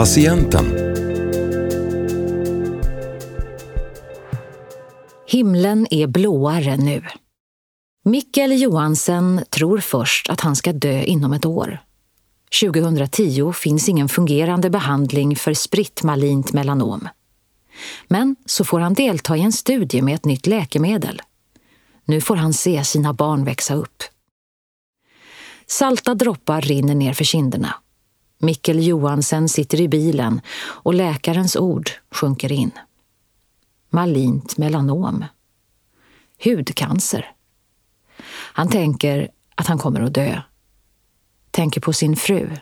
Patienten. Himlen är blåare nu. Mikael Johansen tror först att han ska dö inom ett år. 2010 finns ingen fungerande behandling för spritt malint melanom. Men så får han delta i en studie med ett nytt läkemedel. Nu får han se sina barn växa upp. Salta droppar rinner ner för kinderna. Mikkel Johansen sitter i bilen och läkarens ord sjunker in. Malint melanom. Hudcancer. Han tänker att han kommer att dö. Tänker på sin fru,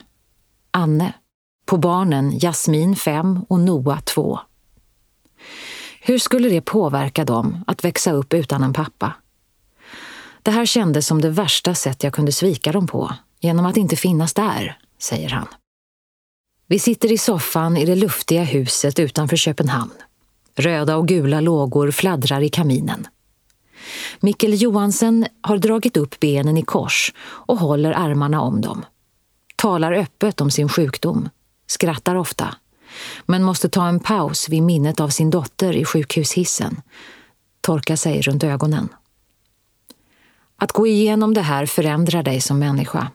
Anne, på barnen Jasmin 5 och Noah 2. Hur skulle det påverka dem att växa upp utan en pappa? Det här kändes som det värsta sätt jag kunde svika dem på, genom att inte finnas där, säger han. Vi sitter i soffan i det luftiga huset utanför Köpenhamn. Röda och gula lågor fladdrar i kaminen. Mikkel Johansen har dragit upp benen i kors och håller armarna om dem. Talar öppet om sin sjukdom, skrattar ofta, men måste ta en paus vid minnet av sin dotter i sjukhushissen, torka sig runt ögonen. Att gå igenom det här förändrar dig som människa.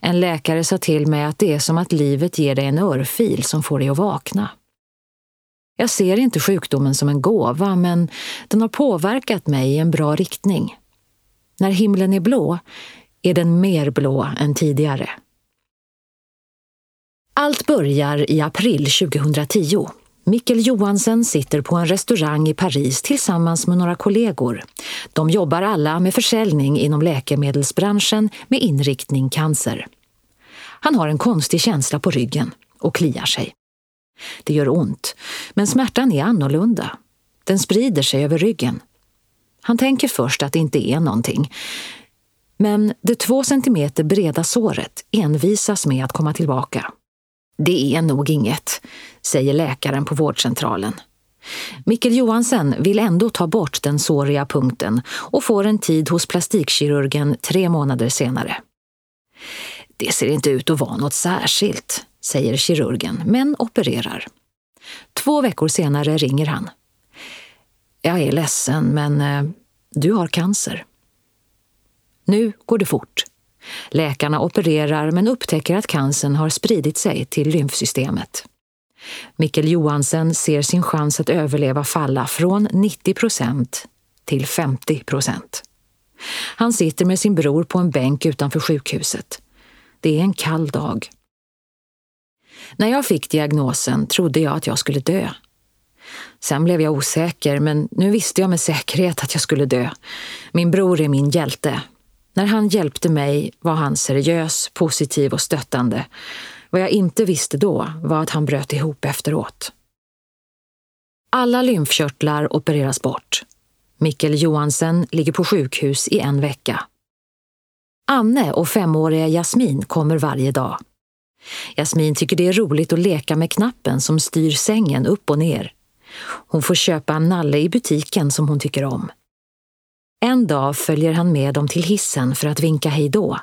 En läkare sa till mig att det är som att livet ger dig en örfil som får dig att vakna. Jag ser inte sjukdomen som en gåva, men den har påverkat mig i en bra riktning. När himlen är blå är den mer blå än tidigare. Allt börjar i april 2010. Mikkel Johansen sitter på en restaurang i Paris tillsammans med några kollegor. De jobbar alla med försäljning inom läkemedelsbranschen med inriktning cancer. Han har en konstig känsla på ryggen och kliar sig. Det gör ont, men smärtan är annorlunda. Den sprider sig över ryggen. Han tänker först att det inte är någonting. Men det två centimeter breda såret envisas med att komma tillbaka. Det är nog inget, säger läkaren på vårdcentralen. Mikkel Johansen vill ändå ta bort den såriga punkten och får en tid hos plastikkirurgen tre månader senare. Det ser inte ut att vara något särskilt, säger kirurgen, men opererar. Två veckor senare ringer han. Jag är ledsen, men eh, du har cancer. Nu går det fort. Läkarna opererar men upptäcker att cancern har spridit sig till lymfsystemet. Mikkel Johansen ser sin chans att överleva falla från 90 procent till 50 procent. Han sitter med sin bror på en bänk utanför sjukhuset. Det är en kall dag. När jag fick diagnosen trodde jag att jag skulle dö. Sen blev jag osäker, men nu visste jag med säkerhet att jag skulle dö. Min bror är min hjälte. När han hjälpte mig var han seriös, positiv och stöttande. Vad jag inte visste då var att han bröt ihop efteråt. Alla lymfkörtlar opereras bort. Mikkel Johansen ligger på sjukhus i en vecka. Anne och femåriga Jasmin kommer varje dag. Jasmin tycker det är roligt att leka med knappen som styr sängen upp och ner. Hon får köpa en nalle i butiken som hon tycker om. En dag följer han med dem till hissen för att vinka hej då.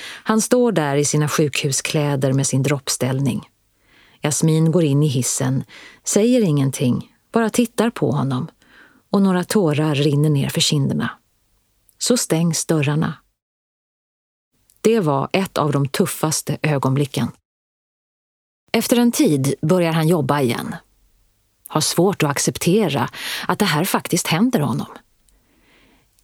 Han står där i sina sjukhuskläder med sin droppställning. Jasmin går in i hissen, säger ingenting, bara tittar på honom och några tårar rinner ner för kinderna. Så stängs dörrarna. Det var ett av de tuffaste ögonblicken. Efter en tid börjar han jobba igen. Har svårt att acceptera att det här faktiskt händer honom.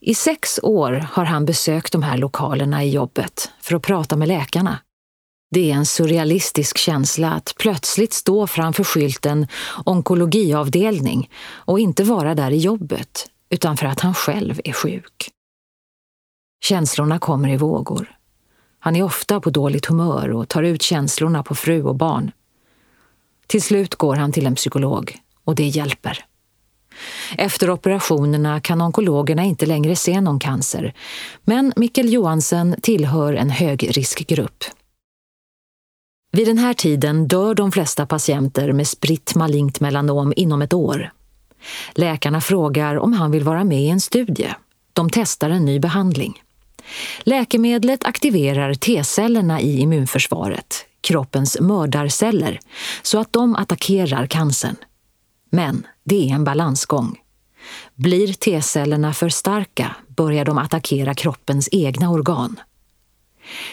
I sex år har han besökt de här lokalerna i jobbet för att prata med läkarna. Det är en surrealistisk känsla att plötsligt stå framför skylten onkologiavdelning och inte vara där i jobbet, utan för att han själv är sjuk. Känslorna kommer i vågor. Han är ofta på dåligt humör och tar ut känslorna på fru och barn. Till slut går han till en psykolog och det hjälper. Efter operationerna kan onkologerna inte längre se någon cancer, men Mikkel Johansen tillhör en högriskgrupp. Vid den här tiden dör de flesta patienter med spritt malignt melanom inom ett år. Läkarna frågar om han vill vara med i en studie. De testar en ny behandling. Läkemedlet aktiverar T-cellerna i immunförsvaret, kroppens mördarceller så att de attackerar cancern. Men det är en balansgång. Blir T-cellerna för starka börjar de attackera kroppens egna organ.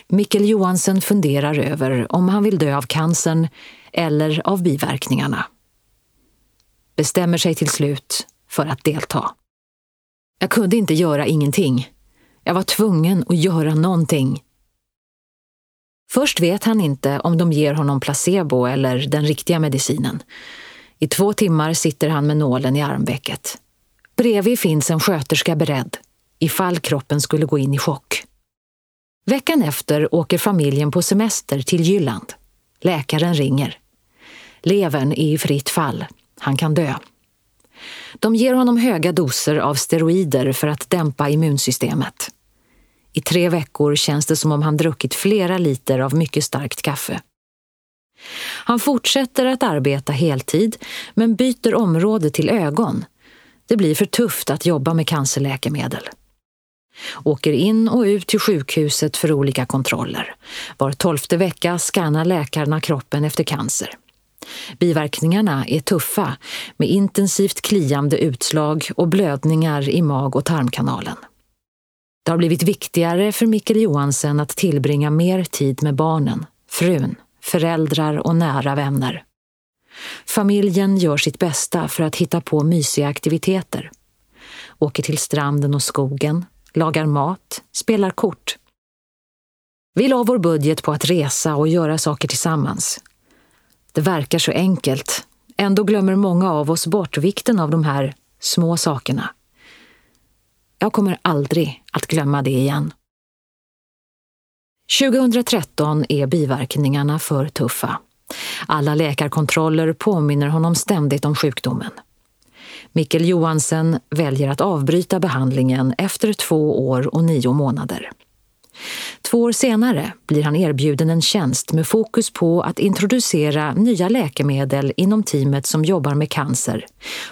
Mikkel Johansen funderar över om han vill dö av cancern eller av biverkningarna. Bestämmer sig till slut för att delta. Jag kunde inte göra ingenting. Jag var tvungen att göra någonting. Först vet han inte om de ger honom placebo eller den riktiga medicinen. I två timmar sitter han med nålen i armvecket. Bredvid finns en sköterska beredd, ifall kroppen skulle gå in i chock. Veckan efter åker familjen på semester till Jylland. Läkaren ringer. Levern är i fritt fall. Han kan dö. De ger honom höga doser av steroider för att dämpa immunsystemet. I tre veckor känns det som om han druckit flera liter av mycket starkt kaffe. Han fortsätter att arbeta heltid men byter område till ögon. Det blir för tufft att jobba med cancerläkemedel. Åker in och ut till sjukhuset för olika kontroller. Var tolfte vecka skannar läkarna kroppen efter cancer. Biverkningarna är tuffa med intensivt kliande utslag och blödningar i mag och tarmkanalen. Det har blivit viktigare för Mikkel Johansen att tillbringa mer tid med barnen, frun, föräldrar och nära vänner. Familjen gör sitt bästa för att hitta på mysiga aktiviteter. Åker till stranden och skogen, lagar mat, spelar kort. Vi la vår budget på att resa och göra saker tillsammans. Det verkar så enkelt. Ändå glömmer många av oss bort vikten av de här små sakerna. Jag kommer aldrig att glömma det igen. 2013 är biverkningarna för tuffa. Alla läkarkontroller påminner honom ständigt om sjukdomen. Mikkel Johansen väljer att avbryta behandlingen efter två år och nio månader. Två år senare blir han erbjuden en tjänst med fokus på att introducera nya läkemedel inom teamet som jobbar med cancer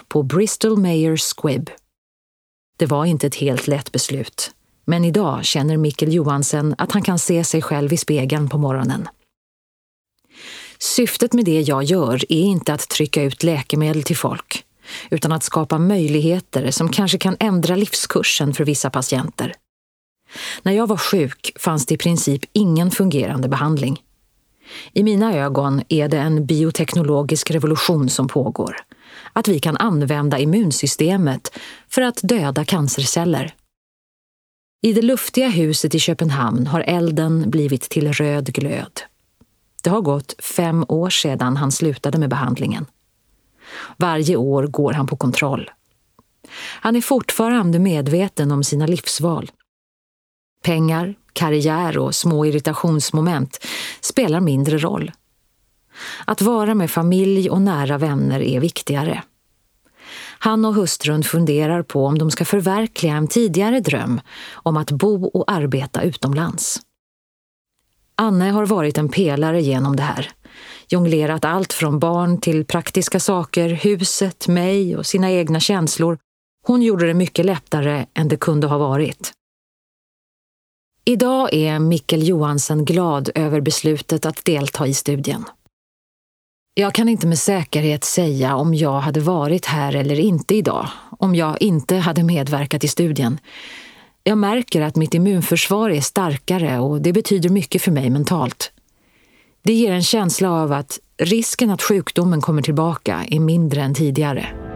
på Bristol Mayor Squibb. Det var inte ett helt lätt beslut, men idag känner Mikkel Johansen att han kan se sig själv i spegeln på morgonen. Syftet med det jag gör är inte att trycka ut läkemedel till folk, utan att skapa möjligheter som kanske kan ändra livskursen för vissa patienter. När jag var sjuk fanns det i princip ingen fungerande behandling. I mina ögon är det en bioteknologisk revolution som pågår. Att vi kan använda immunsystemet för att döda cancerceller. I det luftiga huset i Köpenhamn har elden blivit till röd glöd. Det har gått fem år sedan han slutade med behandlingen. Varje år går han på kontroll. Han är fortfarande medveten om sina livsval. Pengar, karriär och små irritationsmoment spelar mindre roll. Att vara med familj och nära vänner är viktigare. Han och hustrun funderar på om de ska förverkliga en tidigare dröm om att bo och arbeta utomlands. Anne har varit en pelare genom det här. Jonglerat allt från barn till praktiska saker, huset, mig och sina egna känslor. Hon gjorde det mycket lättare än det kunde ha varit. Idag är Mikkel Johansen glad över beslutet att delta i studien. Jag kan inte med säkerhet säga om jag hade varit här eller inte idag, om jag inte hade medverkat i studien. Jag märker att mitt immunförsvar är starkare och det betyder mycket för mig mentalt. Det ger en känsla av att risken att sjukdomen kommer tillbaka är mindre än tidigare.